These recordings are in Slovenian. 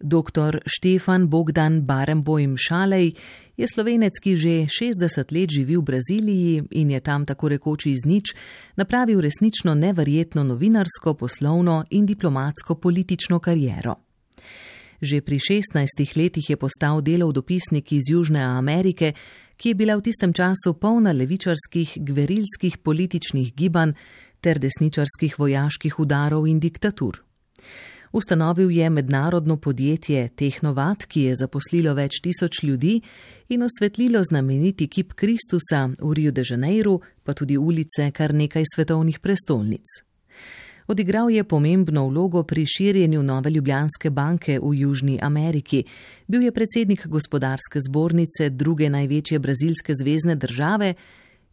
Dr. Štefan Bogdan Barenboim Šalej je slovenec, ki že 60 let živi v Braziliji in je tam tako rekoč iz nič napravil resnično neverjetno novinarsko, poslovno in diplomatsko-politično kariero. Že pri 16 letih je postal delov dopisnik iz Južne Amerike, ki je bila v tistem času polna levičarskih, gverilskih političnih gibanj ter desničarskih vojaških udarov in diktatur. Ustanovil je mednarodno podjetje Tehnovat, ki je zaposlilo več tisoč ljudi in osvetlilo znameniti kip Kristusa v Rio de Janeiro, pa tudi ulice kar nekaj svetovnih prestolnic. Odigral je pomembno vlogo pri širjenju nove Ljubljanske banke v Južni Ameriki. Bil je predsednik gospodarske zbornice druge največje brazilske zvezdne države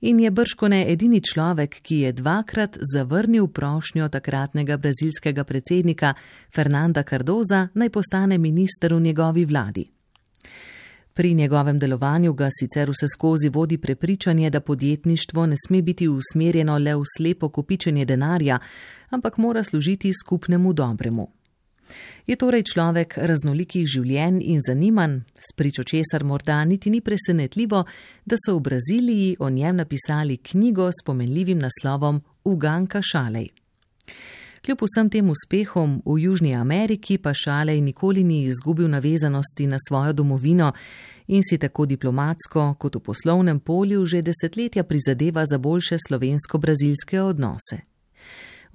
in je brškone edini človek, ki je dvakrat zavrnil prošnjo takratnega brazilskega predsednika Fernanda Cardoza naj postane minister v njegovi vladi. Pri njegovem delovanju ga sicer vse skozi vodi prepričanje, da podjetništvo ne sme biti usmerjeno le v slepo kopičenje denarja, ampak mora služiti skupnemu dobremu. Je torej človek raznolikih življenj in zanimanj, spričo česar morda niti ni presenetljivo, da so v Braziliji o njem napisali knjigo s pomenljivim naslovom Uganka Šalej. Kljub vsem tem uspehom v Južni Ameriki pa Šalej nikoli ni izgubil navezanosti na svojo domovino in si tako diplomatsko kot v poslovnem polju že desetletja prizadeva za boljše slovensko-brazilske odnose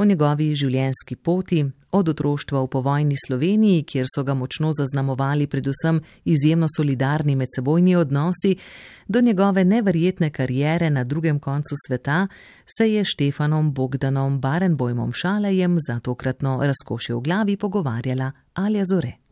o njegovi življenjski poti, od otroštva v povojni Sloveniji, kjer so ga močno zaznamovali predvsem izjemno solidarni medsebojni odnosi, do njegove neverjetne karijere na drugem koncu sveta, se je Štefanom Bogdanom Barenbojmom Šalejem za tokratno razkošje v glavi pogovarjala Alja Zore.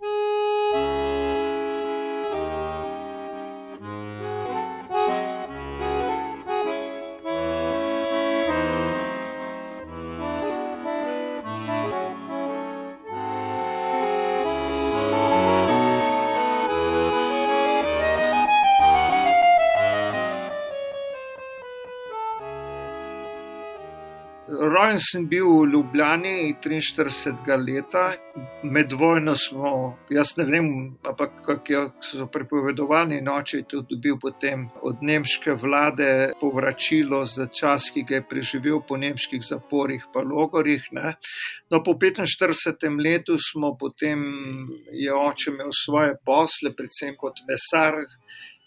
Rojen sem bil v Ljubljani 43 let, med vojno smo, jaz ne vem, ampak kako so prepovedovali, noče je tudi dobil potem od nemške vlade povračilo za čas, ki ga je preživel po nemških zaporih, pa logorih. Ne. No, po 45 letu smo potem, je oče imel svoje posle, predvsem kot mesar.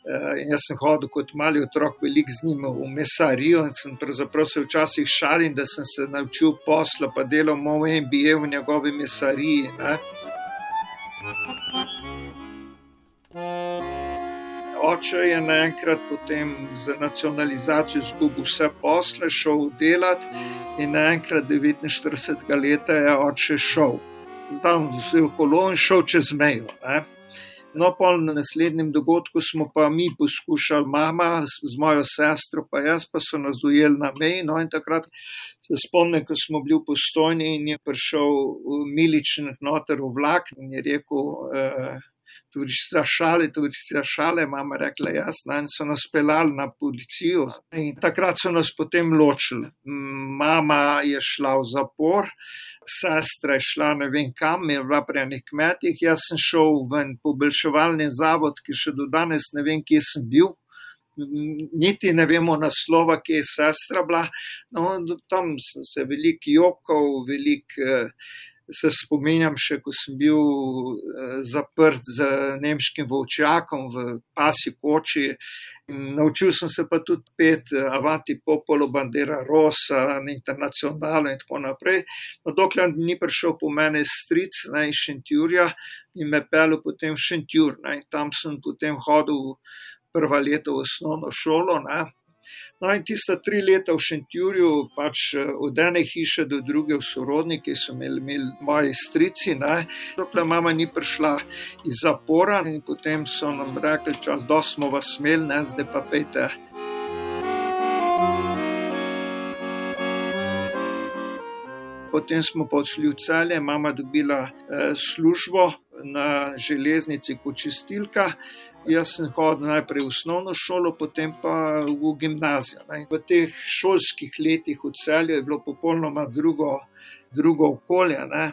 Uh, jaz sem hodil kot mali otrok, veliko z njim v mesarijo in sem pravzaprav se včasih šalil, da sem se naučil posla, pa delal moj MBA v njegovi mesariji. Ne? Oče je naenkrat potem za nacionalizacijo izgubil vse posle, šel delati in naenkrat 49 let je oče šel. Tam vse okolo in šel čez mejo. Ne? No, pol na naslednjem dogodku smo pa mi poskušali, mama z mojo sestro, pa jaz pa so nas ujeli na meji. No, in takrat se spomnim, ko smo bili v postojni in je prišel miličen noter v vlak in je rekel, eh, tudi za šale, tudi za šale, mama rekla jasno in so nas pelali na policijo. In takrat so nas potem ločili. Mama je šla v zapor sestra je šla ne vem kam, je bila pri enih kmetih, jaz sem šel v en poboljševalni zavod, ki še do danes ne vem, kje sem bil. Niti ne vemo naslova, kje je sestra bila. No, tam se veliko jokal, veliko eh, se spominjam še, ko sem bil eh, zaprt z nemškim volčakom v pasi koči. Naučil sem se pa tudi pet eh, Avanti Popolo, Bandera Rosa, Internacionalo in tako naprej. No, dokler ni prišel po mene stric ne, iz Šentjurja in me pel potem v Šentjur. Ne, in tam sem potem hodil prva leta v osnovno šolo. Ne, No, in tista tri leta v Šentjurju, pač eh, od ene hiše do druge, sorodniki so imeli, imeli moji strici, dokler mama ni prišla iz zapora in potem so nam rekli, čas, da smo vas smeli, ne, zdaj pa pejte. Potem smo pa odšli v celje, mama dobila eh, službo na železnici kot čistilka. Jaz sem hodil najprej v osnovno šolo, potem pa v gimnazijo. Ne. V teh šolskih letih v celju je bilo popolnoma drugo, drugo okolje. Ne.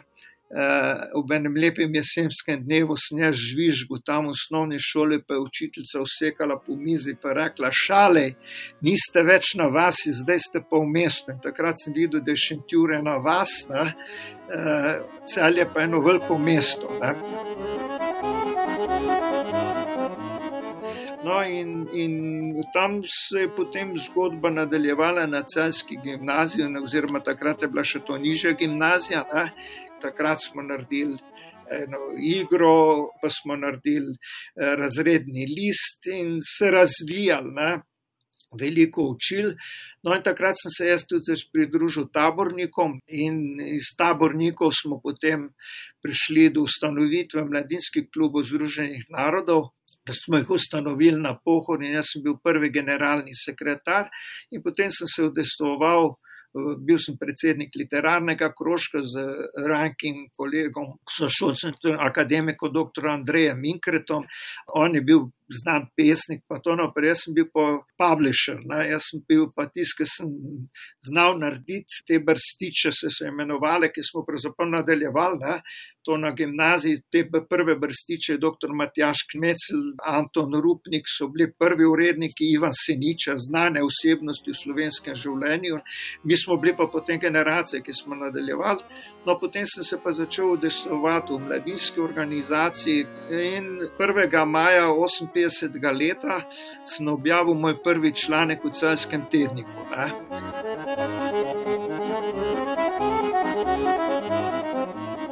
Ob enem lepem jesenskem dnevu sneg žvižgu tam v osnovni šoli, pa je učiteljica usekala po mizi in rekla: Šalej, niste več na vas, zdaj ste pa v mestu. In takrat sem videl, da je šentjure na vas, ne? cel je pa eno veliko mesto. Ne? No, in, in tam se je potem zgodba nadaljevala na celski gimnaziji, oziroma takrat je bila še to nižja gimnazija. Ne? Takrat smo naredili eno igro, pa smo naredili eh, razredni list in se razvijali. Ne? Veliko učil. No, in takrat sem se jaz tudi pridružil tabornikom, in iz tabornikov smo potem prišli do ustanovitve Mladinskih klubov Združenih narodov, da smo jih ustanovili na pohod in jaz sem bil prvi generalni sekretar in potem sem se udestoval bil sem predsednik literarnega krožka z rankim kolegom, sošolcem, akademikom dr. Andrejem Minkretom. On je bil znan pesnik, pa to naprej. Jaz sem bil pa publisher, ne? jaz sem bil pa tisti, ki sem znal narediti te brstiče, se so imenovali, ki smo pravzaprav nadaljevali. Ne? To na gimnaziji, te prve brstiče, dr. Matjaš Kmecel, Anton Rupnik so bili prvi uredniki Ivan Seniča, znane osebnosti v slovenskem življenju. Mi smo bili pa potem generacije, ki smo nadaljevali. No, potem sem se pa začel udestovati v mladinski organizaciji in 1. maja 58. leta sem objavil moj prvi članek v celskem tedniku. Ne?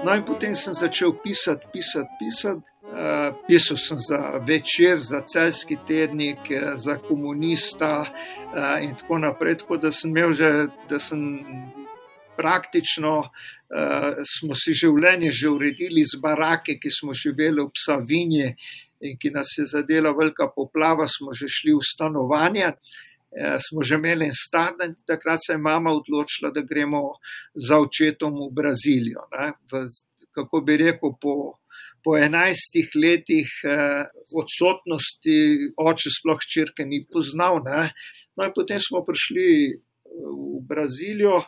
No, in potem sem začel pisati, pisati, pisati. Uh, pisal sem za večer, za celski tednik, za komunista uh, in tako naprej. Tako da sem imel že, da sem praktično uh, smo si življenje že uredili z barake, ki smo živeli v Savinji in ki nas je zadela velika poplava, smo že šli v stanovanje. Uh, smo že imeli en star dan, takrat se je mama odločila, da gremo za očetom v Brazilijo. V, kako bi rekel, po, po enajstih letih uh, odsotnosti oče sploh črke ni poznal. Ne? No, in potem smo prišli v Brazilijo,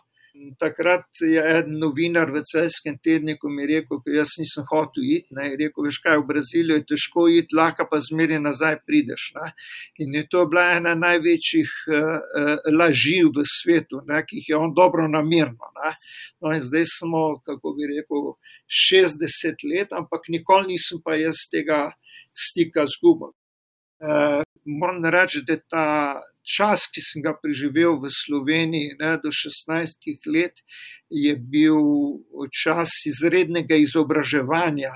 Takrat je en novinar v celskem tedniku mi rekel, da jaz nisem hotel iti. Ne, rekel, veš kaj, v Brazilijo je težko iti, lahko pa zmeri nazaj prideš. Ne. In je to bila ena največjih uh, laži v svetu, ne, ki jih je on dobro namirno. Ne. No in zdaj smo, kako bi rekel, 60 let, ampak nikoli nisem pa jaz tega stika zgubil. Uh, moram reči, da ta čas, ki sem ga preživel v Sloveniji ne, do 16 let, je bil čas izrednega izobraževanja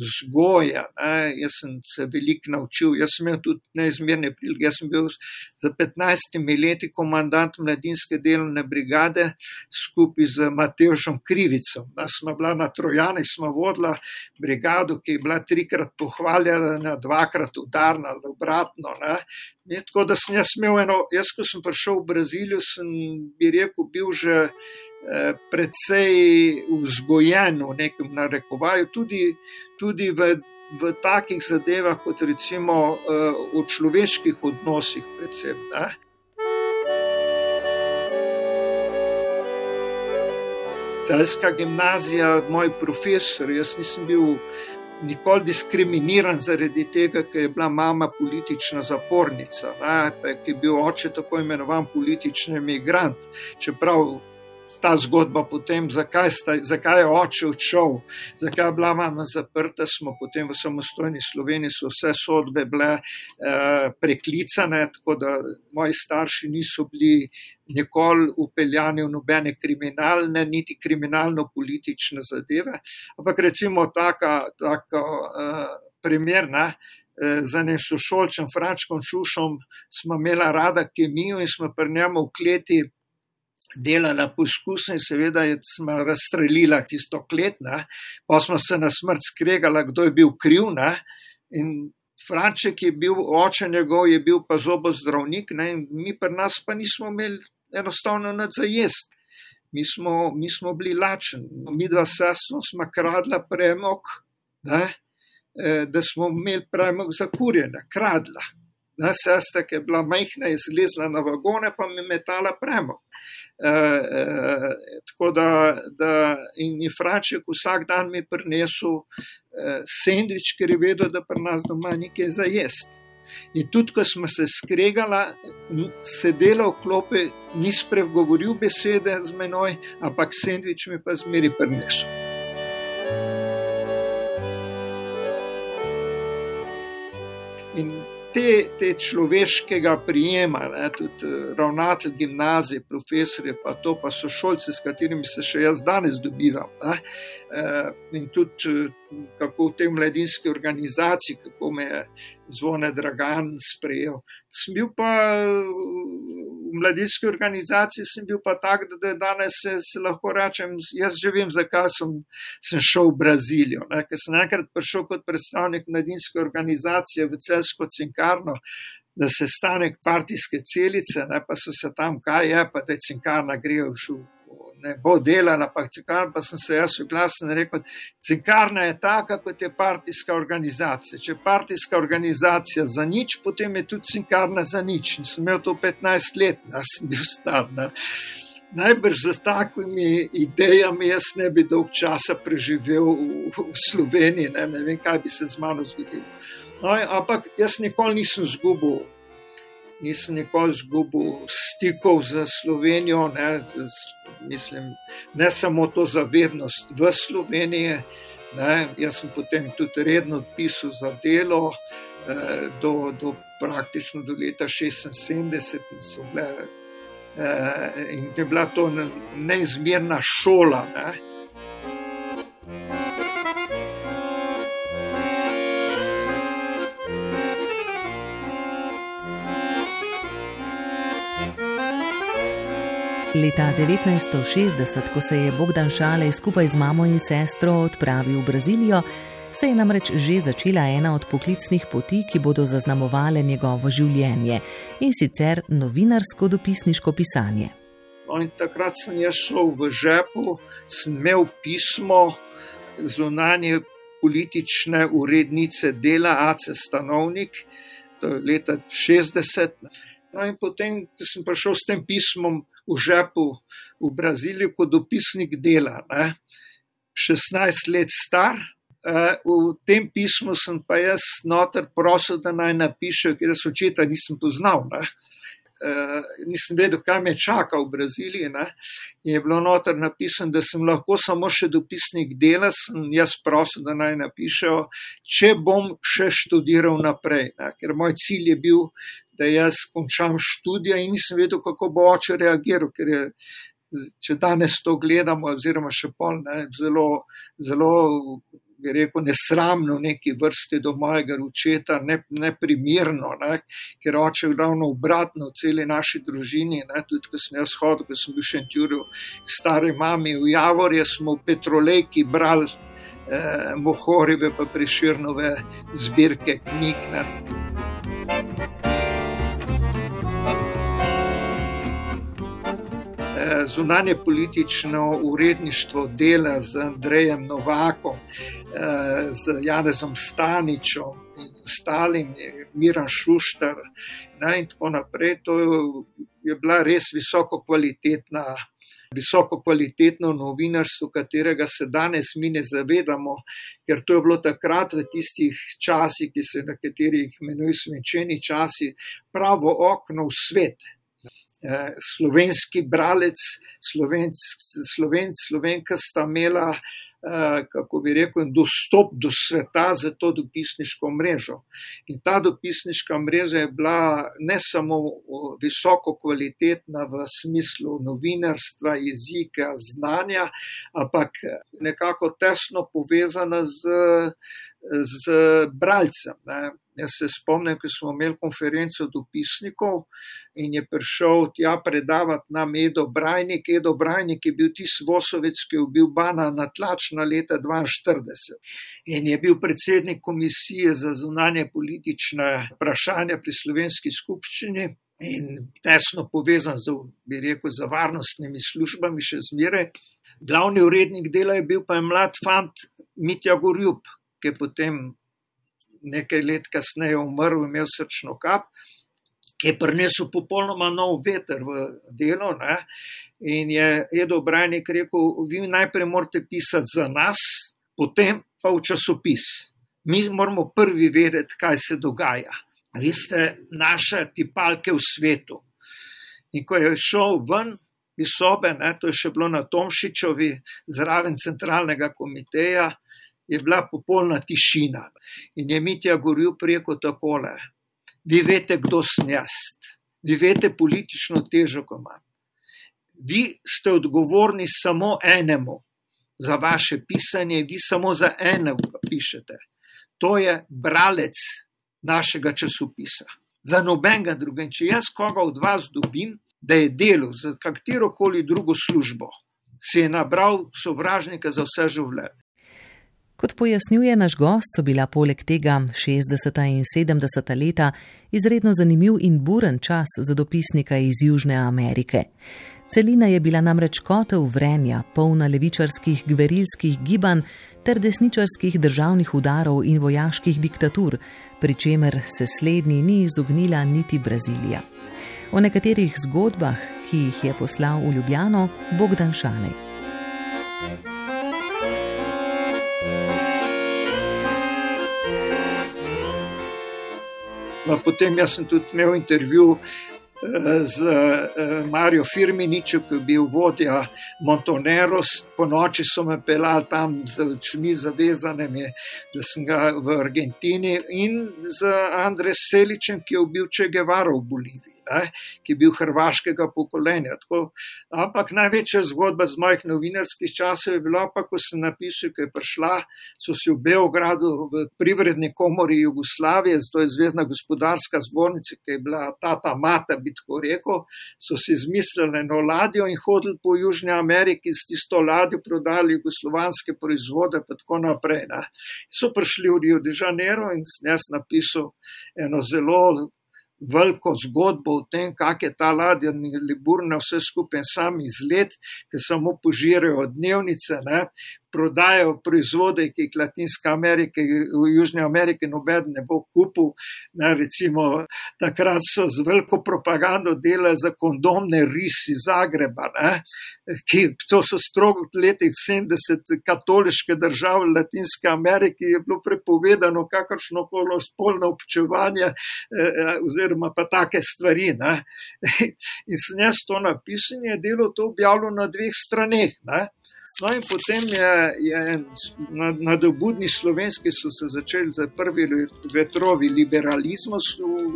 vzgoja. Ne. Jaz sem se veliko naučil, jaz sem imel tudi neizmerne prilike. Jaz sem bil za 15 leti komandant mladinske delovne brigade skupaj z Mateošom Krivicom. Da smo bila na Trojani, smo vodila brigado, ki je bila trikrat pohvaljena, dvakrat udarna, obratno. Ne. Tako da sem jaz imel eno, jaz ko sem prišel v Brazilijo, sem bi rekel, bil že precej vzgojen v nekem narekovaju, tudi, tudi v, v takih zadevah, kot recimo v človeških odnosih, predvsem. Ne? Celska gimnazija, moj profesor, jaz nisem bil nikoli diskriminiran zaradi tega, ker je bila mama politična zapornica, ne, ker je bil oče tako imenovan politični emigrant. Čeprav ta zgodba potem, zakaj, sta, zakaj je oče odšel, zakaj je bila mama zaprta, smo potem v samostojni Sloveniji so vse sodbe bile eh, preklicane, tako da moji starši niso bili nikoli upeljani v nobene kriminalne, niti kriminalno-politične zadeve. Ampak recimo taka, taka eh, primerna. Eh, z enim sošolcem, Frančkom Šušom, smo imeli rada kemijo in smo pri njemu v kleti delala poskuse in seveda je smo razstrelila tisto klet, ne? pa smo se na smrt skregali, kdo je bil kriv. Ne? In Franček je bil, oče njegov je bil pa zobozdravnik ne? in mi pri nas pa nismo imeli enostavno nad za jest. Mi smo, mi smo bili lačni, mi dva sestra smo kradla premog, ne? E, da smo imeli premog za kurjenje, kradla. Na sestra, ki je bila majhna, je zlezla na vagone, pa mi metala premog. E, e, tako da, da in je Franček vsak dan mi prinesel e, sendvič, ker je vedel, da pri nas doma nekaj za jesti. In tudi, ko smo se skregali, sedela v klopi, ni spregovoril besede z menoj, ampak sendvič mi pa zmeri prinesel. In te, te človeškega prijema, ne, tudi eh, ravnatelj gimnazije, profesori, pa to pa so šolci, s katerimi se še jaz danes dobivam. Ne, eh, in tudi eh, kako v tej mladinski organizaciji, kako me je zvone Dragan sprejel. Sem bil pa v mladinski organizaciji, sem bil pa tak, da danes se, se lahko rečem, jaz že vem, zakaj sem, sem šel v Brazilijo. Ne? Ker sem enkrat prišel kot predstavnik mladinske organizacije v Celsko cinkarno. Da se stane partijske celice, ne, pa so se tam, kaj je, pa te cinkarna grejo v šup ne bo delala, pa cinkarna, pa sem se jaz oglasil in rekel, cinkarna je taka, kot je partijska organizacija. Če je partijska organizacija za nič, potem je tudi cinkarna za nič. In sem imel to 15 let, da sem bil star. Da. Najbrž z takimi idejami jaz ne bi dolg časa preživel v, v Sloveniji, ne, ne vem, kaj bi se z mano zgodilo. No, ampak jaz nikoli nisem zgubil nisem nikoli izgubil stikov z Slovenijo, ne, z, mislim, ne samo to zavednost v Sloveniji. Ne, jaz sem potem tudi redno pisal za delo, eh, do, do praktično do leta 76, in, bile, eh, in je bila to neizmerna šola. Ne. Leta 1960, ko se je Bogdan Šalej skupaj z mamo in sestro odpravil v Brazilijo, se je namreč že začela ena od poklicnih poti, ki bodo zaznamovale njegovo življenje in sicer novinarsko-dopisniško pisanje. No, takrat sem jaz šel v žepu, sem imel pismo zunanje politične urednice dela AC Stanovnik, to je leta 60. No, in potem, ko sem prišel s tem pismom v žepu v Braziliji kot dopisnik dela. Ne? 16 let star. V tem pismu sem pa jaz noter prosil, da naj napiše, ker jaz očeta nisem poznal. Ne? Uh, nisem vedel, kaj me čaka v Braziliji. Ne? Je bilo noter napisano, da sem lahko samo še dopisnik dela, sem jaz prosil, da naj napišejo, če bom še študiral naprej. Ne? Ker moj cilj je bil, da jaz končam študija in nisem vedel, kako bo oče reagiral, ker je, če danes to gledamo, oziroma še pol, ne, zelo, zelo, rekel, nesramno neki vrsti do mojega očeta, neprimerno, ne, ker oče je ravno obratno v celi naši družini, ne, tudi ko sem jaz hodil, ko sem bil še entjuril k stare mami v Javorje, smo v Petrolejki brali eh, Mohorive pa priširnove zbirke knjig. Ne. zunanje politično uredništvo dela z Andrejem Novakom, eh, z Janezom Staničem in ostalim, Miran Šuštar ne, in tako naprej. To je bila res visoko kvalitetna. Visoko kvalitetno novinarstvo, katerega se danes mi ne zavedamo, ker to je bilo takrat v tistih časih, ki se na katerih imenujejo smenčeni časi, pravo okno v svet. Eh, slovenski bralec, slovenc, slovenka sta imela, eh, kako bi rekel, dostop do sveta za to dopisniško mrežo. In ta dopisniška mreža je bila ne samo visoko kvalitetna v smislu novinarstva, jezika, znanja, ampak nekako tesno povezana z, z bralcem. Ne. Jaz se spomnim, ko smo imeli konferenco dopisnikov in je prišel tja predavati nam Edo Brajnik. Edo Brajnik je bil tisti Vosovec, ki je bil bana na tlačna leta 42 in je bil predsednik komisije za zunanje politične vprašanja pri slovenski skupščini. In tesno povezan z, bi rekel, z varnostnimi službami, še zmeraj. Glavni urednik dela je bil pa je mlad fant Mitja Gorjub, ki je potem nekaj let kasneje umrl, imel srčno kap, ki je prinesel popolnoma nov veter v delo. Ne? In je Edo Brajnik rekel, vi najprej morate pisati za nas, potem pa v časopis. Mi moramo prvi vedeti, kaj se dogaja. Vi ste naše tipalke v svetu. In ko je šel ven iz sobe, ne, to je še bilo na Tomšičovi, zraven centralnega komiteja, je bila popolna tišina. In je Mitja govoril preko takole: Vi veste, kdo sem jaz, vi veste politično težo, ko imam. Vi ste odgovorni samo enemu za vaše pisanje, vi samo za enega pišete. To je bralec našega časopisa. Za nobenega drugega. Če jaz koga od vas dobim, da je delal za katero koli drugo službo, si je nabral sovražnika za vse življenje. Kot pojasnjuje naš gost, so bila poleg tega 60. in 70. leta izredno zanimiv in buren čas za dopisnika iz Južne Amerike. Celina je bila namreč kotev vrenja, polna levičarskih gverilskih gibanj ter desničarskih državnih udarov in vojaških diktatur, pri čemer se slednji ni izognila niti Brazilija. O nekaterih zgodbah, ki jih je poslal v Ljubljano, Bogdan Šanej. Potem jaz sem tudi imel intervju eh, z eh, Marijo Firminičem, ki je bil vodja Montoneros. Po noči so me pelali tam z očmi zavezanimi, da sem ga v Argentini, in z Andres Seličem, ki je bil Če Guevara v Boliviji ne, ki je bil hrvaškega pokolenja. Tako, ampak največja zgodba z mojih novinarskih časov je bila, pa, ko sem napisal, ko je prišla, so si v Beogradu v privredni komori Jugoslavije, to je Zvezdna gospodarska zbornica, ki je bila tata mata, bi tako rekel, so si izmislili eno ladjo in hodili po Južni Ameriki s tisto ladjo, prodali jugoslovanske proizvode, pa tako naprej. Ne. So prišli v Rio de Janeiro in jaz napisal eno zelo veliko zgodbo o tem, kak je ta ladja Liburna vse skupaj sam izlet, ki samo požirajo dnevnice, ne, prodajajo proizvode, ki jih Latinska Amerika, v Južni Ameriki noben ne bo kupil. Ne, recimo, takrat so z veliko propagando delali za kondomne risi Zagreba, ne, ki to so strogo v letih 70 katoliške države Latinske Amerike, je bilo prepovedano kakršno koli spolno občevanje eh, eh, oziroma pa take stvari. Ne. In sem jaz to napisal in je delo to objavljeno na dveh straneh. Ne. No, in potem je, je nadobudni slovenski so se začeli za prvi vetrovi liberalizma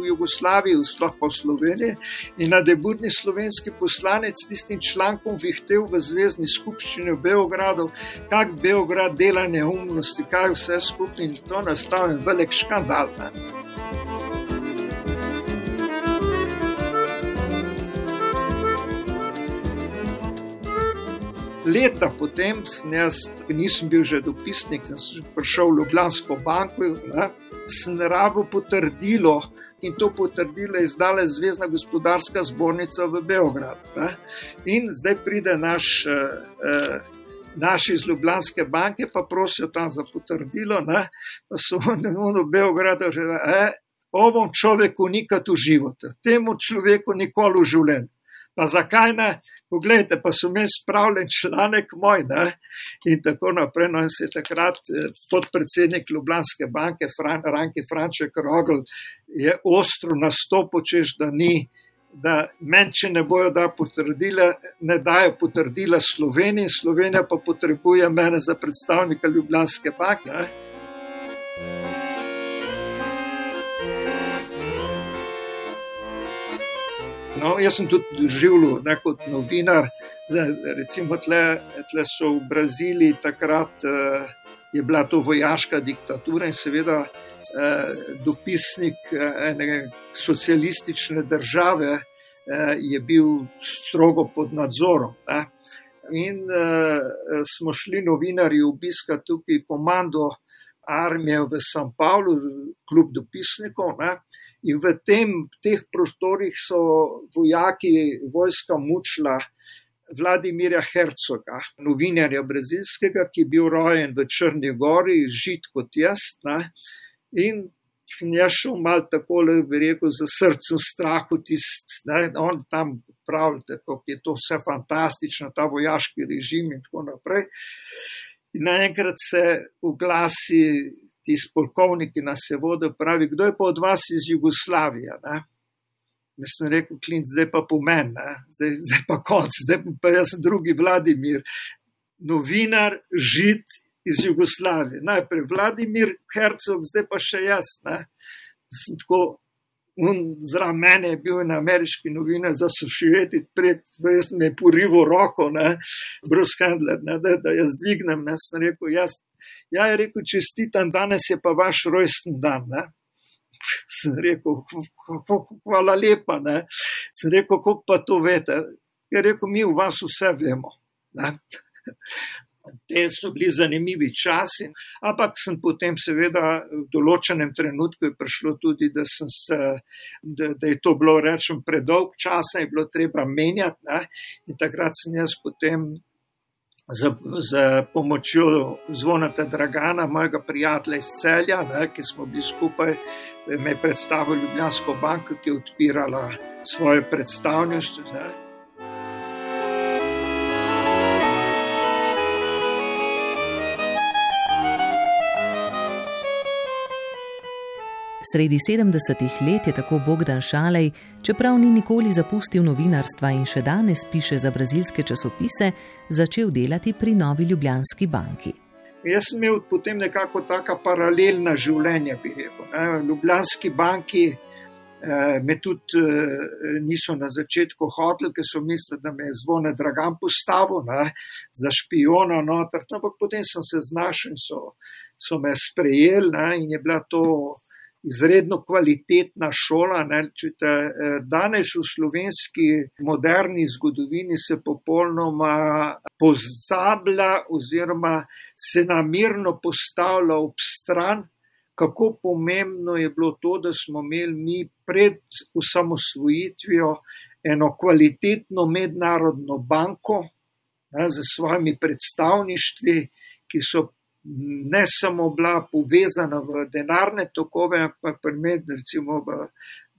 v Jugoslaviji, sploh v Sloveniji. In nadobudni slovenski poslanec tistim člankom vihtel v Zvezdni skupščini v Beogradu, kak Beograd dela neumnosti, kaj vse skupaj in to nastavljen velik škandal. Ne. Leta potem, jaz nisem bil že dopisnik, sem prišel v Ljubljansko banko, ne, sem rabo potrdilo in to potrdilo je izdala Zvezdna gospodarska zbornica v Beogradu. Ne. In zdaj pride naš. Eh, eh, Naši iz Ljubljanske banke pa prosijo tam za potrdilo, ne? pa so oni v Beogradu rekli: e, ovom človeku nikad v životu, temu človeku nikoli v življenju. Pa zakaj ne? Poglejte, pa so mi spravljen članek moj. Ne? In tako naprej. No, in se je takrat eh, podpredsednik Ljubljanske banke, Fran, Ranki Franček Rogl, je ostro nastopil, češ da ni. Da meni, če ne bojo da potrdila, ne dajo potrdila Sloveniji, Slovenija pa potrebuje mene za predstavnika Ljubljanske banke. No, jaz sem tudi doživljal ne, kot novinar. Zdaj, recimo, tle, tle so v Braziliji takrat eh, je bila to vojaška diktatura in seveda eh, dopisnik eh, ene socialistične države eh, je bil strogo pod nadzorom. Ne. In eh, smo šli novinarji obiskati tukaj komando armije v St. Pavlu, kljub dopisnikov. Ne? In v tem, teh prostorih so vojaki vojska mučila Vladimirja Hercoga, novinarja brazilskega, ki je bil rojen v Črni Gori, žit kot jaz. Ne? In jaz šel mal tako, da bi rekel, za srcem strahu, tist, ne, on tam pravi, kako je to vse fantastično, ta vojaški režim in tako naprej. In naenkrat se oglasi tisti polkovnik, ki nas je vodil, pravi, kdo je pa od vas iz Jugoslavije. Ne? Jaz sem rekel, klint, zdaj pa pomen, zdaj, zdaj pa konc, zdaj pa jaz sem drugi Vladimir, novinar, žid iz Jugoslavije. Najprej Vladimir Hercog, zdaj pa še jaz. Zraven mene je bil na ameriški novinar za sušireti, pred res me je porivo roko, ne, Bruce Handler, ne, da, da jaz dvignem. Ne, sem rekel, jaz, ja, je rekel, čestitam, danes je pa vaš rojsten dan. Ne. Sem rekel, hvala lepa. Ne. Sem rekel, kako pa to veste. Je rekel, mi v vas vse vemo. Ne. Te so bili zanimivi časi, ampak sem potem, seveda, v določenem trenutku prišlo tudi, da, se, da, da je to bilo, rečem, predolg čas, je bilo treba menjati. Ne? In takrat sem jaz potem z, z pomočjo zvonata Dragana, mojega prijatelja iz celja, ne? ki smo bili skupaj, me predstavil Ljubljansko banko, ki je odpirala svoje predstavništvo. Sredi 70-ih let je tako Bogdan Šalej, čeprav ni nikoli zapustil novinarstva in še danes piše za brazilske časopise, začel delati pri Novi Ljubljanski banki. Jaz sem imel potem nekako taka paralelna življenja, bi rekel. V Ljubljanski banki eh, me tudi eh, niso na začetku hoteli, ker so mislili, da me je zvone dragam postavil ne, za špiona, noter. ampak potem sem se znašel in so, so me sprejeli ne, in je bila to izredno kvalitetna šola. Ne, čute, eh, danes v slovenski moderni zgodovini se popolnoma pozablja oziroma se namirno postavlja ob stran, kako pomembno je bilo to, da smo imeli mi pred osamosvojitvijo eno kvalitetno mednarodno banko ne, z svojimi predstavništvi, ki so ne samo bila povezana v denarne tokove, ampak primer, recimo v,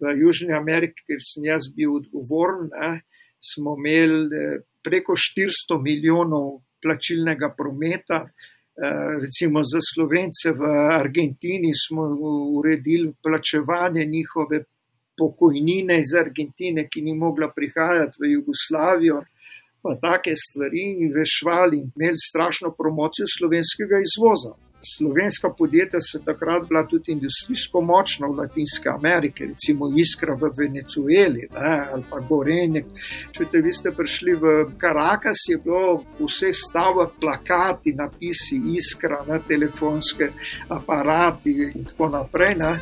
v Južni Ameriki, kjer sem jaz bil odgovoren, ne, smo imeli eh, preko 400 milijonov plačilnega prometa. Eh, recimo za Slovence v Argentini smo uredili plačevanje njihove pokojnine iz Argentine, ki ni mogla prihajati v Jugoslavijo pa take stvari in rešvali imeli strašno promocijo slovenskega izvoza. Slovenska podjetja so takrat bila tudi industrijsko močna v Latinske Amerike, recimo Iskra v Venezueli ne, ali pa Gorenje. Če te vi ste prišli v Karakas, je bilo v vseh stavah plakati, napisi Iskra, ne, telefonske aparati in tako naprej. Ne.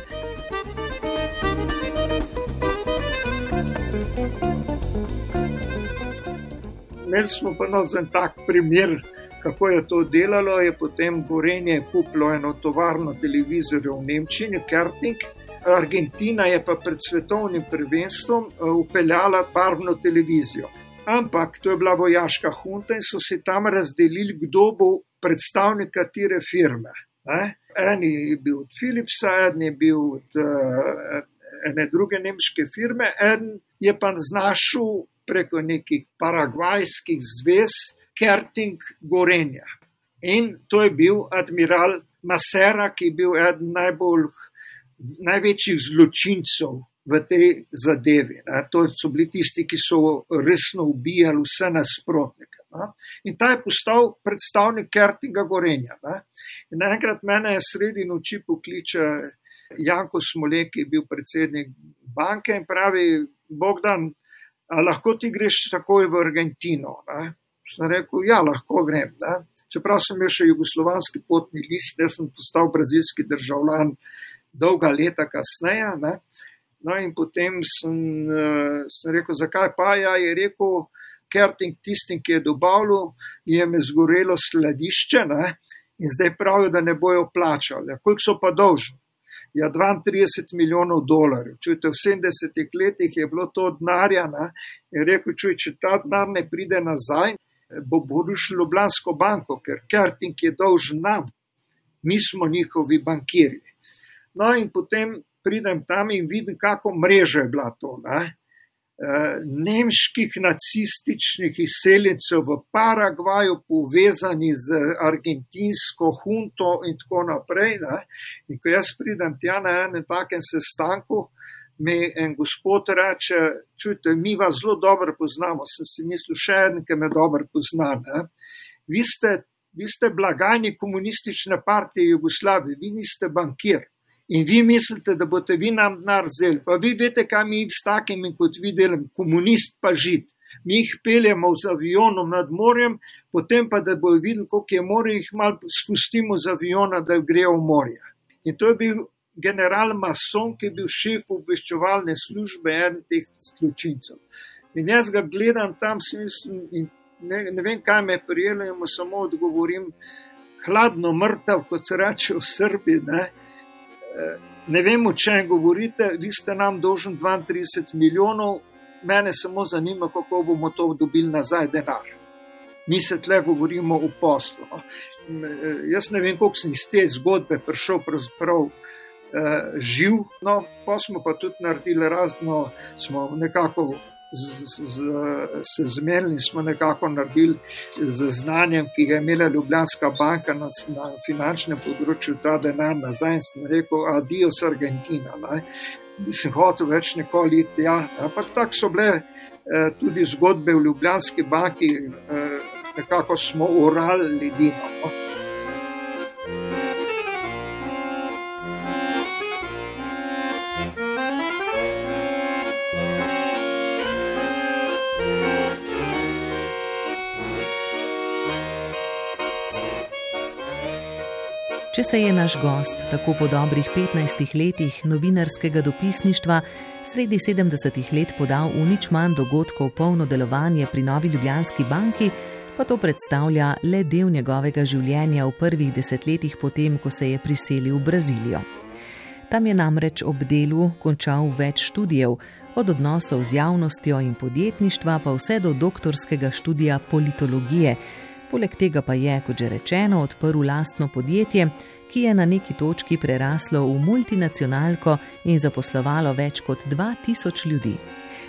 Imeli smo pa no en tak primer, kako je to delalo. Je potem Gorenje kupilo eno tovarno televizorjev v Nemčiji, Kerting. Argentina je pa pred svetovnim prvenstvom eh, upeljala barvno televizijo. Ampak to je bila vojaška hunta in so se tam razdelili, kdo bo predstavnik katere firme. Ne? En je bil od Philipsa, en je bil od uh, ene druge nemške firme, en je pa znašel preko nekih paragvajskih zvez Kerting Gorenja. In to je bil admiral Masera, ki je bil eden najbolj, največjih zločincev v tej zadevi. Ne. To so bili tisti, ki so resno ubijali vse nasprotnike. Ne. In ta je postal predstavnik Kertinga Gorenja. Ne. In naenkrat mene je sredi noči pokliče Janko Smolek, je bil predsednik banke in pravi, Bogdan, a lahko ti greš takoj v Argentino. Ne? Sem rekel, ja, lahko grem. Ne? Čeprav sem imel še jugoslovanski potni list, jaz sem postal brazilski državljan dolga leta kasneje. Ne? No, in potem sem, uh, sem rekel, zakaj pa ja, je rekel, ker tistim, ki je dobavljal, je me zgorelo sladišče ne? in zdaj pravijo, da ne bojo plačali. Koliko so pa dolžni? Ja, 32 milijonov dolarjev. Čujte, v 70-ih letih je bilo to denarja in rekel, čuj, če ta denar ne pride nazaj, bo porušil Ljubljansko banko, ker Kerting je dolžen nam, mi smo njihovi bankirji. No, in potem pridem tam in vidim, kako mreže je bila to. Ne? Eh, nemških nacističnih izseljencev v Paragvaju, povezani z argentinsko hunto, in tako naprej. Ne? In ko jaz pridem tja na enem takem sestanku, mi en gospod reče: Čujte, mi vas zelo dobro poznamo. Sem si mislil, še en, ki me dobro pozna. Vi ste, vi ste blagajni komunistične partije Jugoslavije, vi niste bankir. In vi mislite, da boste vi nam denar vzeli. Pa vi veste, kaj mi s takimi, kot vi delam, komunist pa žid. Mi jih peljemo z avionom nad morjem, potem pa, da bojo videli, koliko je morje, jih malo spustimo z aviona, da grejo v morje. In to je bil general Mason, ki je bil šef obveščevalne službe en teh zločincev. In jaz ga gledam tam, mislim, ne, ne vem, kaj me je prijelo, in mu samo odgovorim, hladno mrtev, kot se reče v Srbiji. Ne? Ne vem, o čem govorite, vi ste nam dolžni 32 milijonov, mene samo zanima, kako bomo to dobili nazaj denar. Mi se tle govorimo o poslu. No. Jaz ne vem, koliko sem iz te zgodbe prišel pravzaprav eh, živ, no, pa smo pa tudi naredili razno, smo nekako z, z, se zmenili, smo nekako naredili z znanjem, ki ga je imela Ljubljanska banka na, na finančnem področju, ta denar nazaj in sem rekel: Adios, Argentina. Ne. Nisem hotel več nikoli iti tja. Ampak tako so bile eh, tudi zgodbe v Ljubljanski banki, eh, nekako smo urali ljudi. No. Če se je naš gost tako po dobrih 15 letih novinarskega dopisništva sredi 70 let podal v nič manj dogodkov polno delovanje pri Novi Ljubljanski banki, pa to predstavlja le del njegovega življenja v prvih desetletjih potem, ko se je priselil v Brazilijo. Tam je namreč ob delu končal več študijev, od odnosov z javnostjo in podjetništva pa vse do doktorskega študija politologije. Poleg tega pa je, kot že rečeno, odprl lastno podjetje, ki je na neki točki preraslo v multinacionalko in zaposlovalo več kot 2000 ljudi.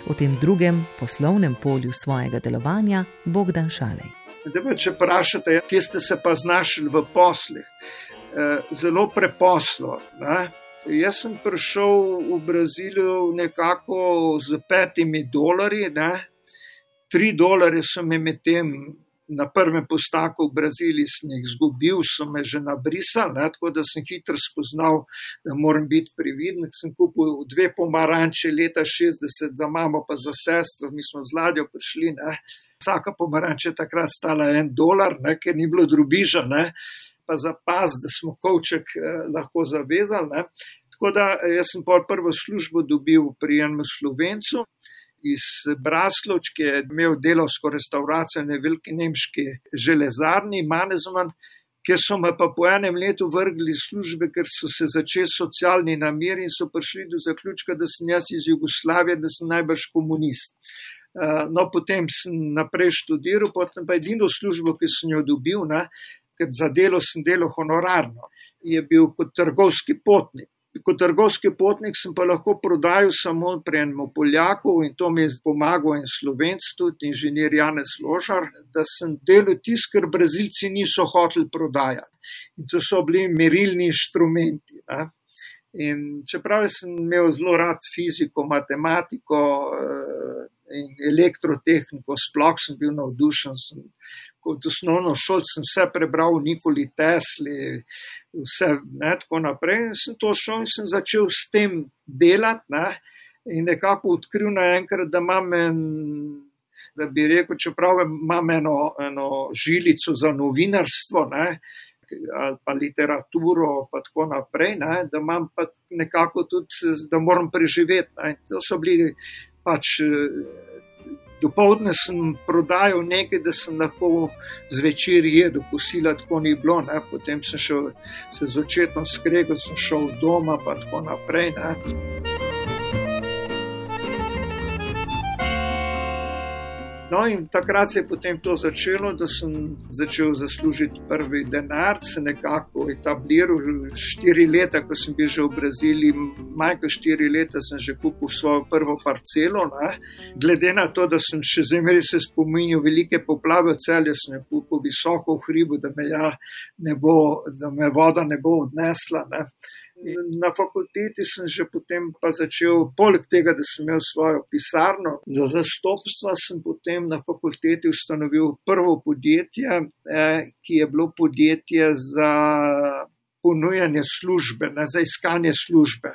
V tem drugem poslovnem polju svojega delovanja Bogdan Šalej. Da, če vprašate, kje ste se pa znašli v poslih, eh, zelo preposlo. Ne? Jaz sem prišel v Brazilijo nekako z petimi dolarji, ne? tri dolarje so mi med tem na prvem postaku v Braziliji sem jih izgubil, so me že nabrisali, ne, tako da sem hitro spoznal, da moram biti previden. Sem kupil dve pomaranče leta 60 za mamo, pa za sestro, mi smo z ladjo prišli. Ne. Vsaka pomaranča je takrat stala en dolar, ne, ker ni bilo drubiža, ne, pa za pas, da smo kovček eh, lahko zavezali. Ne. Tako da eh, jaz sem prvo službo dobil pri enem slovencu iz Brasloč, ki je imel delovsko restauracijo na veliki nemški železarni, Manezman, kjer so me pa po enem letu vrgli iz službe, ker so se začeli socialni nameri in so prišli do zaključka, da sem jaz iz Jugoslavije, da sem najbrž komunist. Eh, no, potem sem naprej študiral, potem pa edino službo, ki sem jo dobil, ne, ker za delo sem delal honorarno, je bil kot trgovski potnik kot trgovski potnik sem pa lahko prodajal samo pri enem Poljaku in to mi je pomagal en slovenc, tudi inženir Janez Ložar, da sem delal tisto, kar Brazilci niso hoteli prodajati. In to so bili merilni inštrumenti. Ne? In čeprav sem imel zelo rad fiziko, matematiko eh, in elektrotehniko, sploh sem bil navdušen, sem kot osnovno šolo sem vse prebral, Nikoli Tesli, vse ne, tako naprej. In sem to šel in sem začel s tem delati ne, in nekako odkril naenkrat, da imam en. Da bi rekel, čeprav imam eno, eno žilico za novinarstvo, ne, ali pa literaturo, pa tako naprej, ne, da imam pa nekako tudi, da moram preživeti. Ne. To so bili pač Dopoldne sem prodajal nekaj, da sem lahko zvečer jedel, posila tako ni bilo, ne? potem sem šel se z očetom skregal, sem šel doma, pa tako naprej. Ne? No, in takrat se je potem to začelo, da sem začel zaslužiti prvi denar, se nekako etabliral. Štiri leta, ko sem bil že v Braziliji, manj kot štiri leta, sem že kupil svojo prvo parcelo. Ne. Glede na to, da sem še zmeraj se spominjal velike poplave v celju, sem jo kupil visoko v hribu, da me, ja ne bo, da me voda ne bo odnesla. Ne. Na fakulteti sem že potem začel, poleg tega, da sem imel svojo pisarno za zastopstvo, sem potem na fakulteti ustanovil prvo podjetje, eh, ki je bilo podjetje za ponujanje službe, ne, za iskanje službe.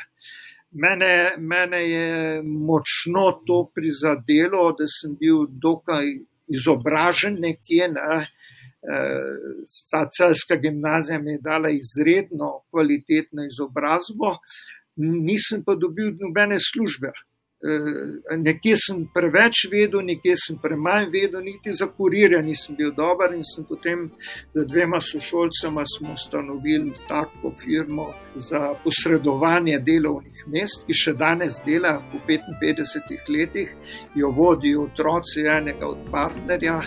Mene, mene je močno to prizadelo, da sem bil dokaj izobražen nekje. Ne, ta celska gimnazija mi je dala izredno kvalitetno izobrazbo, nisem pa dobil nobene službe. Nekje sem preveč vedel, nekje sem premanj vedel, niti za kurirja nisem bil dober in sem potem z dvema sošolcema ustanovil tako firmo za posredovanje delovnih mest, ki še danes dela po 55 letih, jo vodijo otroci enega od partnerja.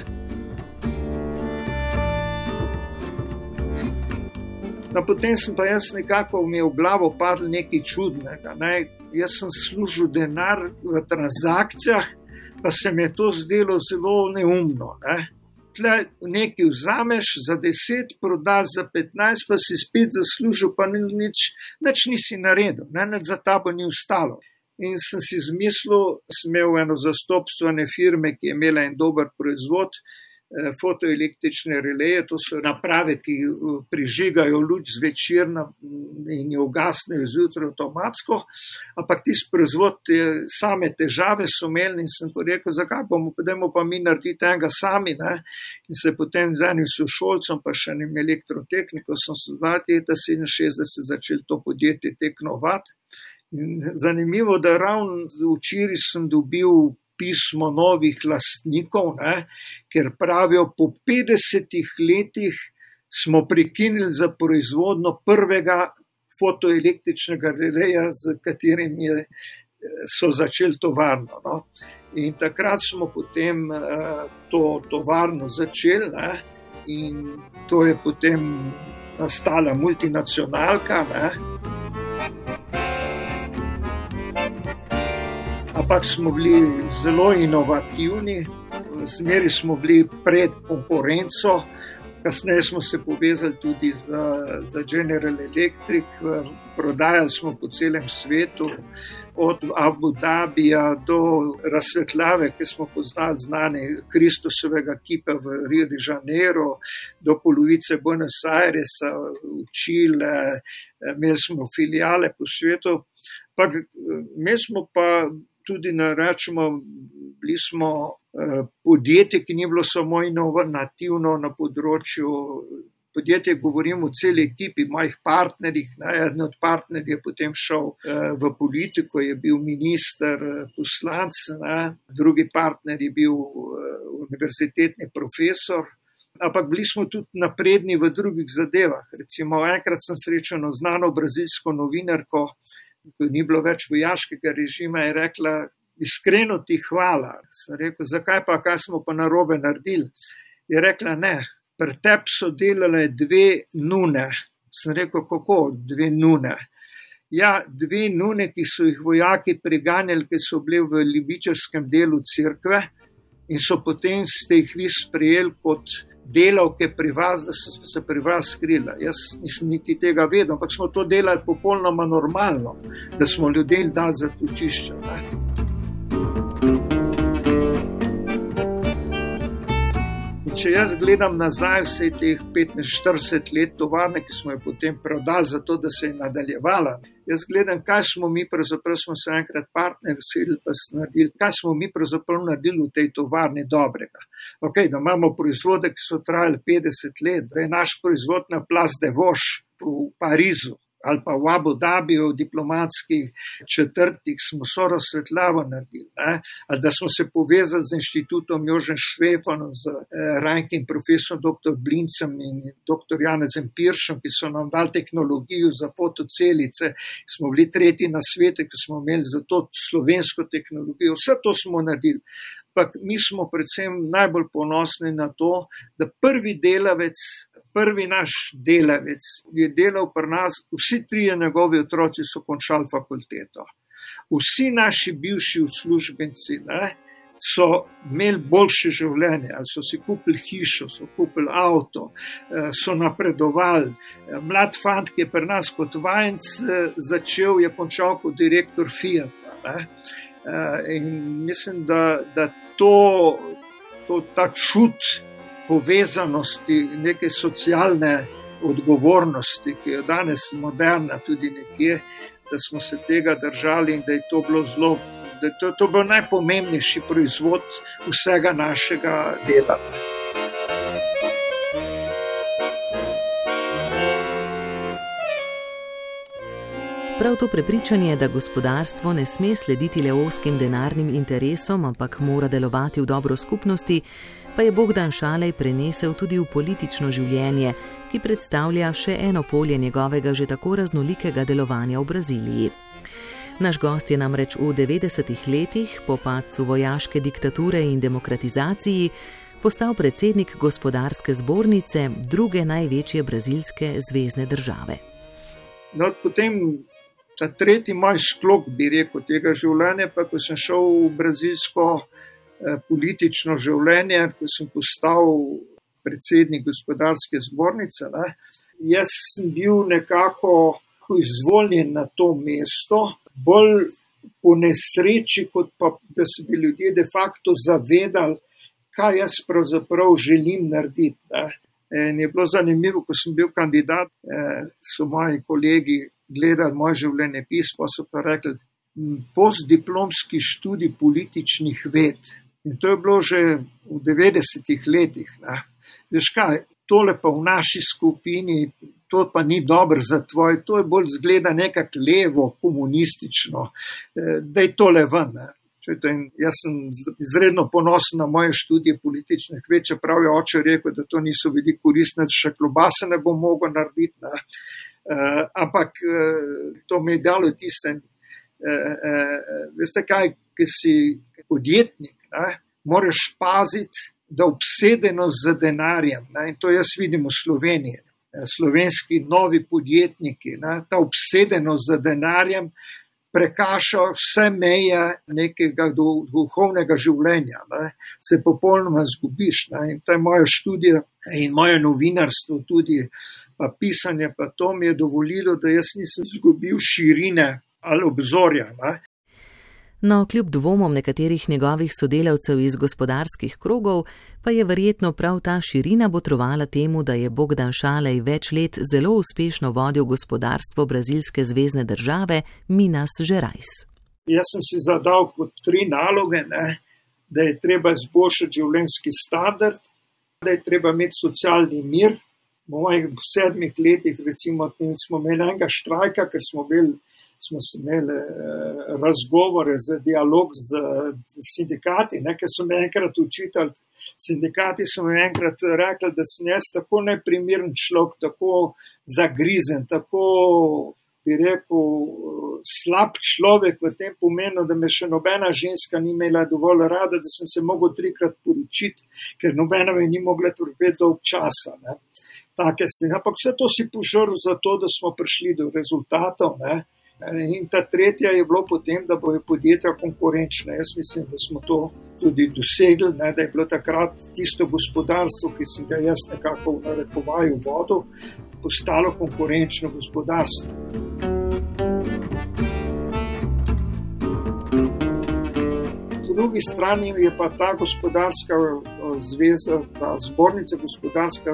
No, potem sem pa jaz nekako mi v glavo padel nekaj čudnega. Ne? Jaz sem služil denar v transakcijah, pa se mi je to zdelo zelo neumno. Ne? Tle nekaj vzameš za 10, prodaš za 15, pa si spet zaslužil, pa ni nič, nič nisi naredil, ne? nič za tabo ni ustalo. In sem si zmislil, sem imel eno zastopstvene firme, ki je imela en dober proizvod, fotoelektrične releje, to so naprave, ki eh, prižigajo luč zvečer in jo ugasnejo zjutraj avtomatsko, ampak ti proizvod same težave so imeli in sem rekel, zakaj bomo potem pa mi narediti tega sami. Ne? In se potem z enim sošolcem, pa še enim elektrotehnikom, sem se 1967 začel to podjetje teknovati. In zanimivo, da ravno včeraj sem dobil pismo novih lastnikov, ne, ker pravijo, po 50 letih smo prekinili za proizvodno prvega fotoelektričnega releja, z katerim je, so začeli tovarno. No. In takrat smo potem uh, to tovarno začeli, ne, in to je potem nastala multinacionalka. Ne. Ampak smo bili zelo inovativni, zmeri smo bili pred konkurenco. Kasneje smo se povezali tudi z, z General Electric, prodajali smo po celem svetu, od Abu Dhabija do razsvetljave, ki smo poznali znane Kristusovega kipa v Rio de Janeiro, do polovice Buenos Airesa, v Čile, imeli smo filijale po svetu. Pa, mi smo pa tudi na rečemo, bili smo eh, podjetje, ki ni bilo samo inovativno na področju. Podjetje, govorim o celi ekipi, mojih partnerjih. Eden od partnerjev je potem šel eh, v politiko, je bil minister, eh, poslanc, ne? drugi partner je bil univerzitetni profesor. Ampak bili smo tudi napredni v drugih zadevah. Recimo, enkrat sem srečal znano brazilsko novinarko, ko ni bilo več vojaškega režima, je rekla: Iskreno ti hvala. Sem rekel: Zakaj pa, kaj smo pa narobe naredili? Je rekla: Ne, pri tebi so delale dve nune. Sem rekel: Kako dve nune? Ja, dve nune, ki so jih vojaki preganjali, ki so bili v libičarskem delu crkve in so potem ste jih vi sprejeli kot delavke pri vas, da so se pri vas skrila. Jaz nisem niti tega vedel, ampak smo to delali popolnoma normalno, da smo ljudem dali za točišče. Če jaz gledam nazaj, vse teh 45 let tovarne, ki smo jo potem prodali, zato da se je nadaljevala, jaz gledam, kaj smo mi, pravzaprav smo se enkrat partnerji vsi pa naredili, kaj smo mi pravzaprav naredili v tej tovarni dobrega. Ok, da imamo proizvode, ki so trajali 50 let, da je naš proizvod na Plas de Voš v Parizu ali pa v Abu Dhabiju, v diplomatskih četrtih, smo so razsvetljavo naredili, ne? ali da smo se povezali z inštitutom Jožen Švefanom, z eh, Rajnkim profesorom dr. Blincem in dr. Janezem Piršom, ki so nam dali tehnologijo za fotocelice, smo bili tretji na svetu, ki smo imeli za to slovensko tehnologijo, vse to smo naredili. ampak mi smo predvsem najbolj ponosni na to, da prvi delavec, prvi naš delavec je delal pri nas, vsi trije njegovi otroci so končali fakulteto. Vsi naši bivši uslužbenci ne, so imeli boljše življenje, ali so si kupili hišo, so kupili avto, eh, so napredovali. Eh, mlad fant, ki je pri nas kot vajenc eh, začel, je končal kot direktor Fiat. In mislim, da, da to, to, ta čut povezanosti, neke socialne odgovornosti, ki je danes moderna, tudi nekje, da smo se tega držali in da je to bilo zelo, da je to, to bil najpomembnejši proizvod vsega našega dela. Prav to prepričanje, da gospodarstvo ne sme slediti le oskim denarnim interesom, ampak mora delovati v dobro skupnosti, pa je Bogdan Šalej prenesel tudi v politično življenje, ki predstavlja še eno polje njegovega že tako raznolikega delovanja v Braziliji. Naš gost je namreč v 90-ih letih, po padcu vojaške diktature in demokratizaciji, postal predsednik gospodarske zbornice druge največje brazilske zvezdne države. No, potem ta tretji moj sklop, bi rekel, tega življenja, pa ko sem šel v brazilsko politično življenje, ko sem postal predsednik gospodarske zbornice. Ne, jaz sem bil nekako izvoljen na to mesto, bolj po nesreči, kot pa da so bili ljudje de facto zavedali, kaj jaz pravzaprav želim narediti. Ne. In je bilo zanimivo, ko sem bil kandidat, eh, so moji kolegi gledali moj življenje pismo, so pa rekli, postdiplomski študij političnih ved. In to je bilo že v 90-ih letih. Ne. Veš kaj, tole pa v naši skupini, to pa ni dobro za tvoj, to je bolj zgleda nekako levo, komunistično, eh, da je tole ven. Ne. Jaz sem izredno ponosen na moje študije političnih ved, čeprav je oče rekel, da to niso veliko koristne, še klobase ne bom mogel narediti. Ne. Uh, ampak uh, to mi je dalo tiste, uh, uh, veste kaj, ki si podjetnik, ne, moraš paziti, da obsedenost z denarjem, ne, in to jaz vidim v Sloveniji, ne, slovenski novi podjetniki, ne, ta obsedenost z denarjem prekaša vse meje nekega duhovnega življenja, ne, se popolnoma zgubiš. Ne, in ta moja študija in moje novinarstvo tudi pa pisanje, pa to mi je dovolilo, da jaz nisem izgubil širine ali obzorja. Ne. No, kljub dvomom nekaterih njegovih sodelavcev iz gospodarskih krogov, pa je verjetno prav ta širina botrovala temu, da je Bogdan Šalej več let zelo uspešno vodil gospodarstvo brazilske zvezdne države Minas Gerais. Jaz sem si zadal kot tri naloge, ne, da je treba izboljšati življenjski standard, da je treba imeti socialni mir, v mojih sedmih letih, recimo, smo imeli enega štrajka, ker smo, bil, smo imeli eh, razgovore za dialog z sindikati, nekaj so mi enkrat učitali. Sindikati so mi enkrat rekli, da sem jaz tako neprimeren človek, tako zagrizen, tako bi rekel, slab človek v tem pomenu, da me še nobena ženska ni imela dovolj rada, da sem se mogel trikrat poročiti, ker nobena me ni mogla trpeti dolg časa. Ne take stvari. Ampak vse to si požrl zato, da smo prišli do rezultatov. Ne? In ta tretja je bilo potem, da bojo podjetja konkurenčna. Jaz mislim, da smo to tudi dosegli, ne? da je bilo takrat tisto gospodarstvo, ki sem ga jaz nekako v narekovaju vodil, postalo konkurenčno gospodarstvo. drugi strani je pa ta gospodarska eh, zveza, ta zbornica gospodarska,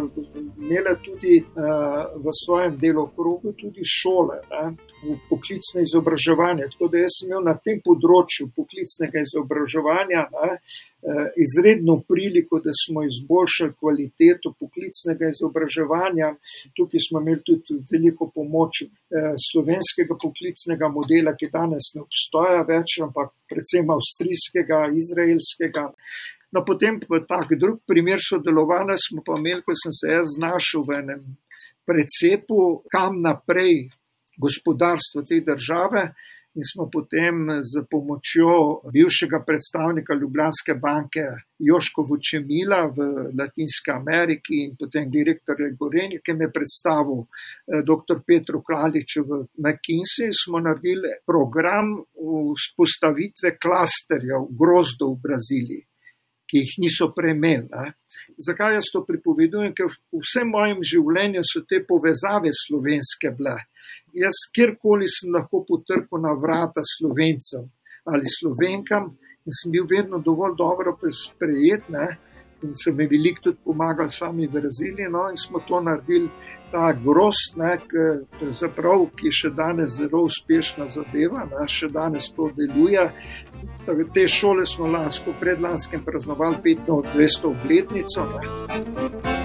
imela tudi uh, v svojem delokrogu tudi šole, ne, poklicno izobraževanje. Tako da jaz sem imel na tem področju poklicnega izobraževanja ne, uh, izredno priliko, da smo izboljšali kvaliteto poklicnega izobraževanja. Tukaj smo imeli tudi veliko pomoč uh, slovenskega poklicnega modela, ki danes ne obstoja več, ampak predvsem avstrijskega, izraelskega. No, potem pa tak drug primer sodelovanja smo pa imeli, ko sem se jaz znašel v enem precepu, kam naprej gospodarstvo te države. in smo potem z pomočjo bivšega predstavnika Ljubljanske banke Joško Vučemila v Latinski Ameriki in potem direktor Gorenja, ki me je predstavil eh, dr. Petru Kraljiču v McKinsey, smo naredili program vzpostavitve klasterjev grozdov v Braziliji ki jih niso premeli. Zakaj jaz to pripovedujem? Ker v vsem mojem življenju so te povezave slovenske bile. Jaz kjerkoli sem lahko potrkal na vrata slovencem ali slovenkam in sem bil vedno dovolj dobro sprejet. Ne? In so mi veliko tudi pomagali sami v Braziliji, no, in smo to naredili, ta grost, ne, zaprav, ki še danes zelo uspešna zadeva, ne, še danes to deluje. Te šole smo lansko, predlanskem praznovali 25. obletnico. Ne.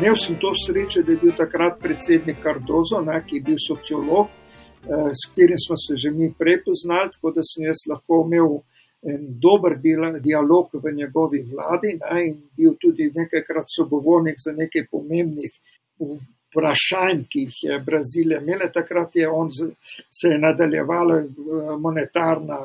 Imel sem to srečo, da je bil takrat predsednik Cardozo, ne, ki je bil sociolog, s katerim smo se že mi prepoznali, tako da sem jaz lahko imel en dober dialog v njegovi vladi ne, in bil tudi nekajkrat sogovornik za nekaj pomembnih vprašanj, ki jih je Brazilija imela. Takrat je on se je nadaljevala eh, monetarna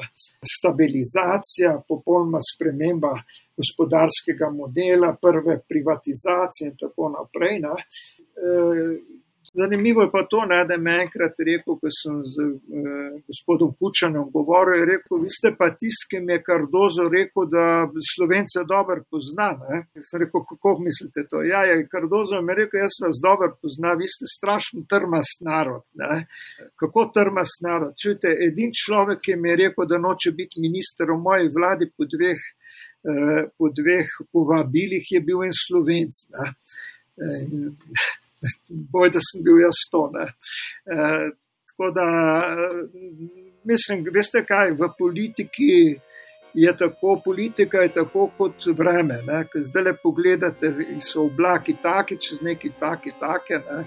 stabilizacija, popolnoma sprememba gospodarskega modela, prve privatizacije in tako naprej. Ne. Zanimivo je pa to, ne, da me enkrat rekel, ko sem z eh, gospodom Kučanom govoril, je rekel, vi ste pa tisti, ki mi je Kardozo rekel, da Slovence dobro pozna. Ne. Sem rekel, kako mislite to? Ja, je Kardozo mi rekel, jaz vas dobro pozna, vi ste strašno trmast narod. Ne. Kako trmast narod? Čujte, edin človek, ki mi je rekel, da noče biti minister v moji vladi po dveh, eh, po dveh povabilih, je bil en Slovenc. Ne. Boj, da sem bil jaz to. E, tako da, mislim, veste kaj, v politiki je tako, politika je tako kot vreme. Zdaj le pogledate, so oblaki taki, čez neki taki, take. Ne?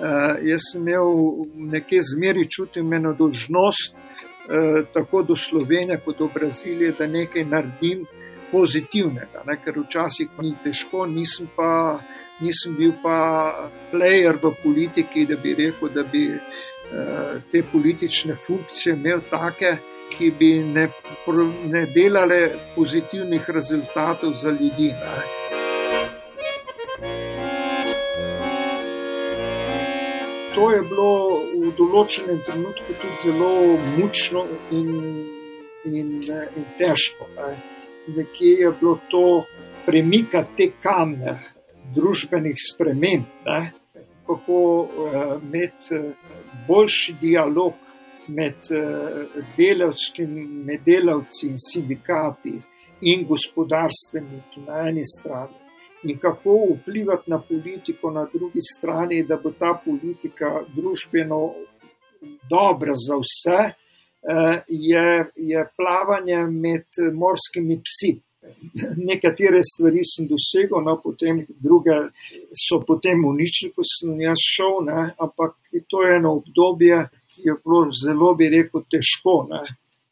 E, jaz sem imel nekje zmeri čutim eno dožnost, e, tako do Slovenije kot do Brazilije, da nekaj naredim pozitivnega, ne? ker včasih ni težko, nisem pa nisem bil pa player v politiki, da bi rekel, da bi uh, te politične funkcije imel take, ki bi ne, ne delale pozitivnih rezultatov za ljudi. Ne. To je bilo v določenem trenutku tudi zelo mučno in, in, in težko. Ne. Nekje je bilo to premikati te kamne, družbenih sprememb, ne? kako uh, imeti uh, boljši dialog med uh, med delavci in sindikati in gospodarstveniki na eni strani. In kako vplivati na politiko na drugi strani, da bo ta politika družbeno dobra za vse, je, je plavanje med morskimi psi nekatere stvari sem dosegel, no, potem druge so potem uničili, ko sem jaz šel, ne, ampak to je eno obdobje, ki je bilo zelo, bi rekel, težko. Ne.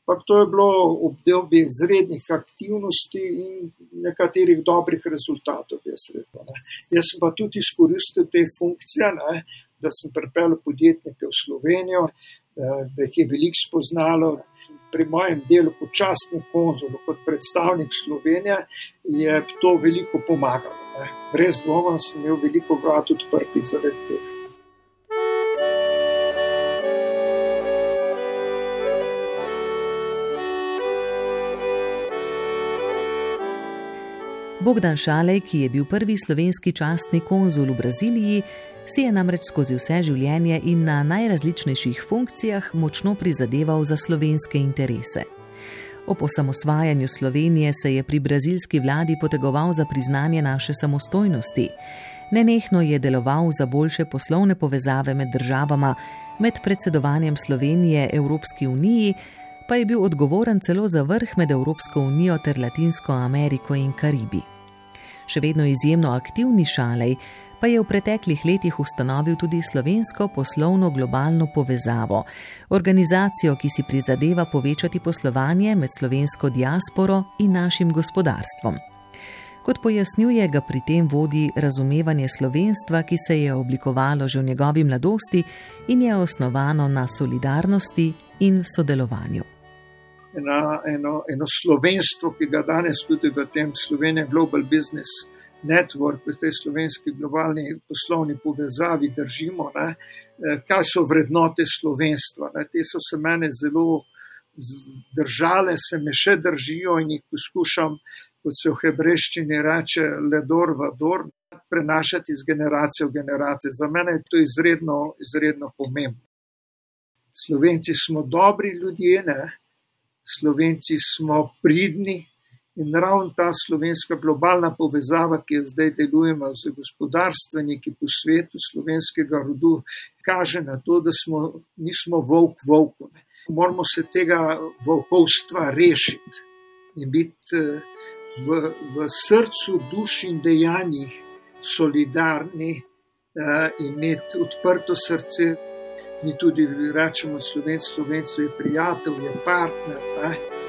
Ampak to je bilo obdobje izrednih aktivnosti in nekaterih dobrih rezultatov. Jaz, rekel, jaz sem pa tudi izkoristil te funkcije, ne, da sem pripeljal podjetnike v Slovenijo, da jih je veliko spoznalo, pri mojem delu kot častni konzul, kot predstavnik Slovenije, je to veliko pomagalo. Ne. Brez dvoma sem imel veliko vrat odprtih zaradi tega. Bogdan Šalej, ki je bil prvi slovenski častni konzul v Braziliji, si je namreč skozi vse življenje in na najrazličnejših funkcijah močno prizadeval za slovenske interese. O osamosvajanju Slovenije se je pri brazilski vladi potegoval za priznanje naše samostojnosti. Nenehno je deloval za boljše poslovne povezave med državama, med predsedovanjem Slovenije Evropski uniji, pa je bil odgovoren celo za vrh med Evropsko unijo ter Latinsko Ameriko in Karibi. Še vedno izjemno aktivni šalej, pa je v preteklih letih ustanovil tudi slovensko poslovno globalno povezavo, organizacijo, ki si prizadeva povečati poslovanje med slovensko diasporo in našim gospodarstvom. Kot pojasnjuje, ga pri tem vodi razumevanje slovenstva, ki se je oblikovalo že v njegovi mladosti in je osnovano na solidarnosti in sodelovanju. Ena, eno, eno slovenstvo, ki ga danes tudi v tem Sloveniji Global Business Network, v tej slovenski globalni poslovni povezavi držimo, ne, eh, kaj so vrednote slovenstva. Ne. Te so se mene zelo držale, se me še držijo in jih poskušam, kot se v hebrejščini reče, ledor v dor, prenašati iz generacije v generacijo. Za mene je to izredno, izredno pomembno. Slovenci smo dobri ljudje, ne? Slovenci smo pridni, In ravno ta slovenska globalna povezava, ki jo zdaj delujemo z gospodarstveniki po svetu slovenskega rodu, kaže na to, da smo, nismo volk volku. Moramo se tega volkovstva rešiti in biti eh, v, v srcu, duši in dejanjih solidarni, uh, imeti odprto srce. Mi tudi rečemo, slovenc, slovenc je prijatelj, je partner. Ne?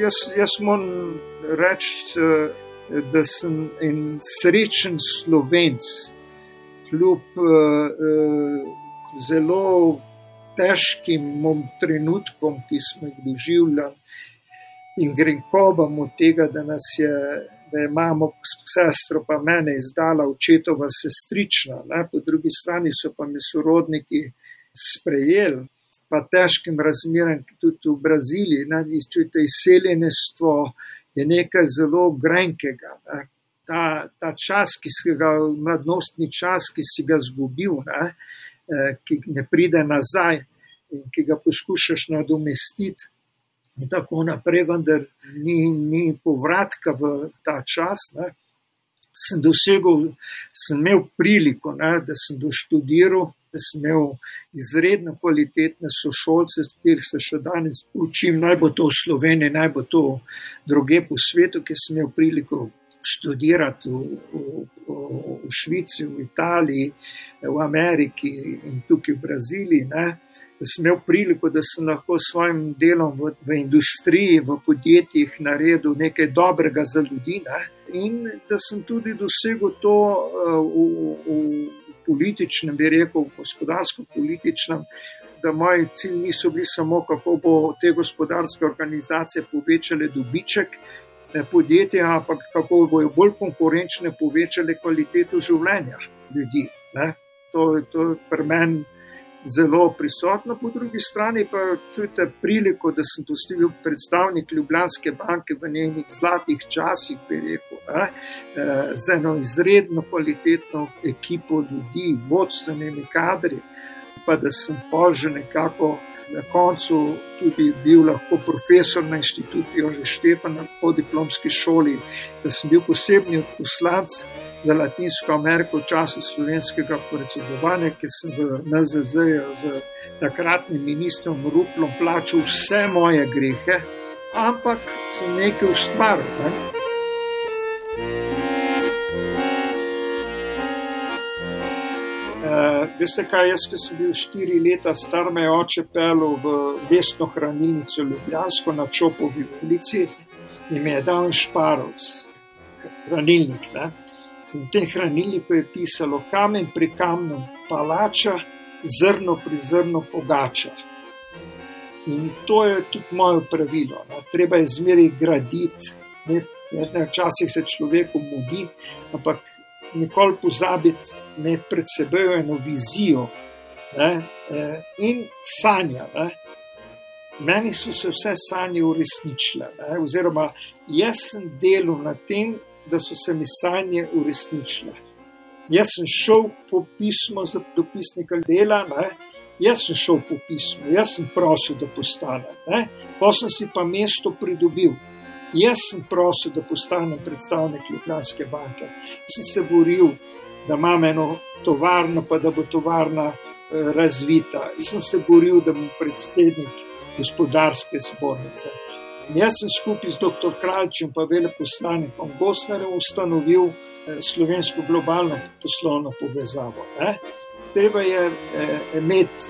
Jaz, jaz moram reči, eh, da sem en srečen slovenc, kljub uh, zelo težkim trenutkom, ki smo jih doživljali, in grenkobam od tega, da nas je. Da je mama, sestro, pa mene izdala očetova sestrična, ne? po drugi strani so pa mi sorodniki sprejeli pa težkim razmeram, tudi v Braziliji, čujte, izseljenstvo je nekaj zelo grenkega. Ne. Ta, ta čas, ki si ga, mladostni čas, ki si ga zgubil, ne, eh, ki ne pride nazaj in ki ga poskušaš nadomestiti. In tako naprej, vendar ni, ni povratka v ta čas. Ne. Sem dosegel, sem imel priliko, ne, da sem doštudiral da sem imel izredno kvalitetne sošolce, ki se še danes učim, naj bo to v Sloveniji, naj bo to druge po svetu, ki sem imel priliko študirati v, v, v, Švici, v Italiji, v Ameriki in tukaj v Braziliji. Ne. Da sem imel priliko, da sem lahko s svojim delom v, v industriji, v podjetjih naredil nekaj dobrega za ljudi. Ne. In da sem tudi dosegel to uh, v, v, političnem, bi rekel, gospodarsko-političnem, da moji cilji niso bili samo, kako bo te gospodarske organizacije povečale dobiček eh, podjetja, ampak kako bojo bolj konkurenčne povečale kvaliteto življenja ljudi. Ne? To je pri meni zelo prisotno, po drugi strani pa čujete priliko, da sem postil predstavnik Ljubljanske banke v njenih zlatih časih, bi rekel, eh, z eno izredno kvalitetno ekipo ljudi, vodstvenimi kadri, pa da sem pa že nekako na koncu tudi bil lahko profesor na inštitutu Jože Štefan po diplomski šoli, da sem bil posebni odposlanc za Latinsko Ameriko v času slovenskega predsedovanja, ker sem v NZZ z takratnim ministrom Ruplom plačal vse moje grehe, ampak sem nekaj ustvaril. Ne? Uh, veste kaj, jaz, ki sem bil štiri leta star, me je oče pel v mestno hranilnico Ljubljansko na Čopovi ulici in mi je dal šparovc, hranilnik. Ne? V tem hranilniku je pisalo: kamen pri kamnu palača, zrno pri zrnu pogača. In to je tudi moje pravilo. Ne. Treba je zmeraj graditi. Včasih se človeku mudi, ampak nikoli pozabiti imeti pred seboj eno vizijo ne, eh, in sanja. Ne. Meni so se vse sanje uresničile, ne, oziroma jaz sem delal na tem, da so se mi sanje uresničile. Jaz sem šel po pismo za dopisnika dela, ne? jaz sem šel po pismo, jaz sem prosil, da postanem. Pa sem si pa mesto pridobil. Jaz sem prosil, da postanem predstavnik Ljubljanske banke. Sem se boril, da imam eno tovarno, pa da bo tovarna eh, razvita. Sem se boril, da bom predsednik gospodarske zbornice. Jaz sem skupaj z dr. Kralčem, pa veleposlanikom Gosnerjem, ustanovil eh, slovensko globalno poslovno povezavo. Ne? treba je eh, imeti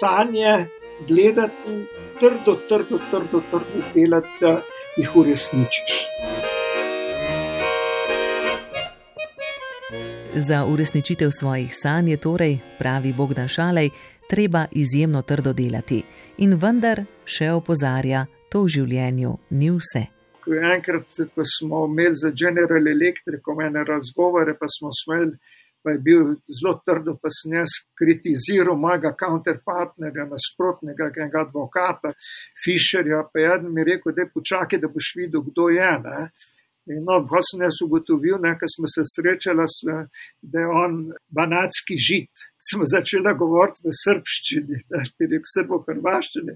sanje, gledati in trdo, trdo, trdo, trdo delati, da jih uresničiš. Za uresničitev svojih sanj je torej, pravi Bogdan Šalej, treba izjemno trdo delati. In vendar, še opozarja, to v življenju ni vse. Ko enkrat, ko smo imeli za General Electric omene razgovore, pa smo smeli, pa je bil zelo trdo, pa sem jaz kritiziral mojega counterpartnerja, nasprotnega advokata, Fisherja, pa je eden mi rekel, da počakaj, da boš videl, kdo je. Ne? In no, ko sem jaz ugotovil, da smo se srečali, da je on banatski žid. Smo začeli govoriti v srpščini, da je rekel srbo-hrvaščini.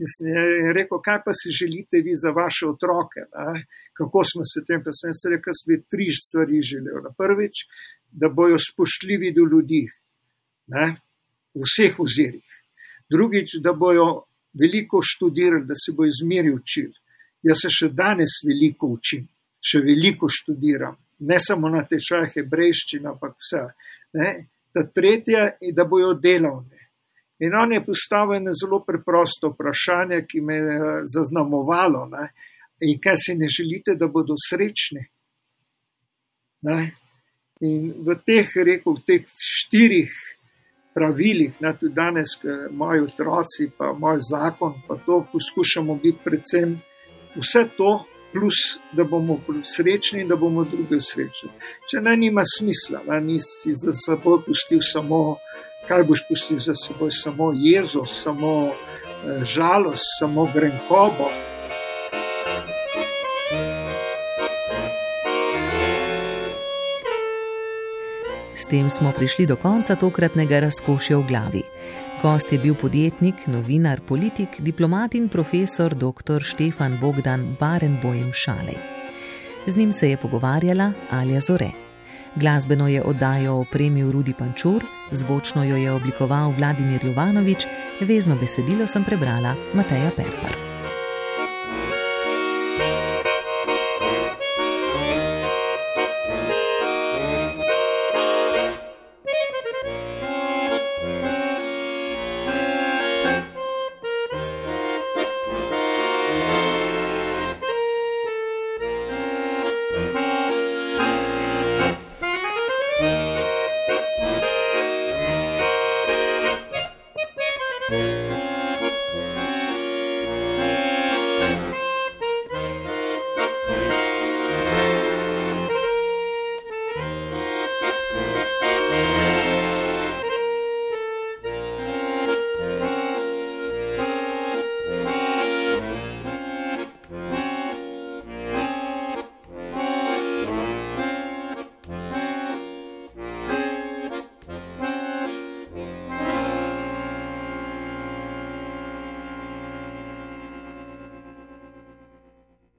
In sem rekel, kaj pa si želite vi za vaše otroke? Ne? Kako smo se tem, pa sem rekel, da sem tri stvari želel. Na prvič, da bojo spoštljivi do ljudi, ne? v vseh ozirih. Drugič, da bojo veliko študirali, da se bojo izmeri učili. Jaz se še danes veliko učim še veliko študiram, ne samo na tečajih hebrejščine, ampak vse. Ne? Ta tretja da bojo delovni. In on je postavil eno zelo preprosto vprašanje, ki me je eh, zaznamovalo. Ne? In kaj si ne želite, da bodo srečni? Ne? In v teh, rekel, teh štirih pravilih, ne, tudi danes, moji otroci, pa moj zakon, pa to poskušamo biti predvsem vse to, plus da bomo srečni in da bomo druge srečni. Če ne, nima smisla, da nisi za seboj pustil samo, kaj boš pustil za seboj, samo jezo, samo eh, žalost, samo grenkobo. S tem smo prišli do konca tokratnega razkošja v glavi. Gost je bil podjetnik, novinar, politik, diplomat in profesor dr. Štefan Bogdan Barenbojem Šalej. Z njim se je pogovarjala Alja Zore. Glasbeno je oddajo opremil Rudi Pančur, zvočno jo je oblikoval Vladimir Jovanovič, vezno besedilo sem prebrala Mateja Perpar.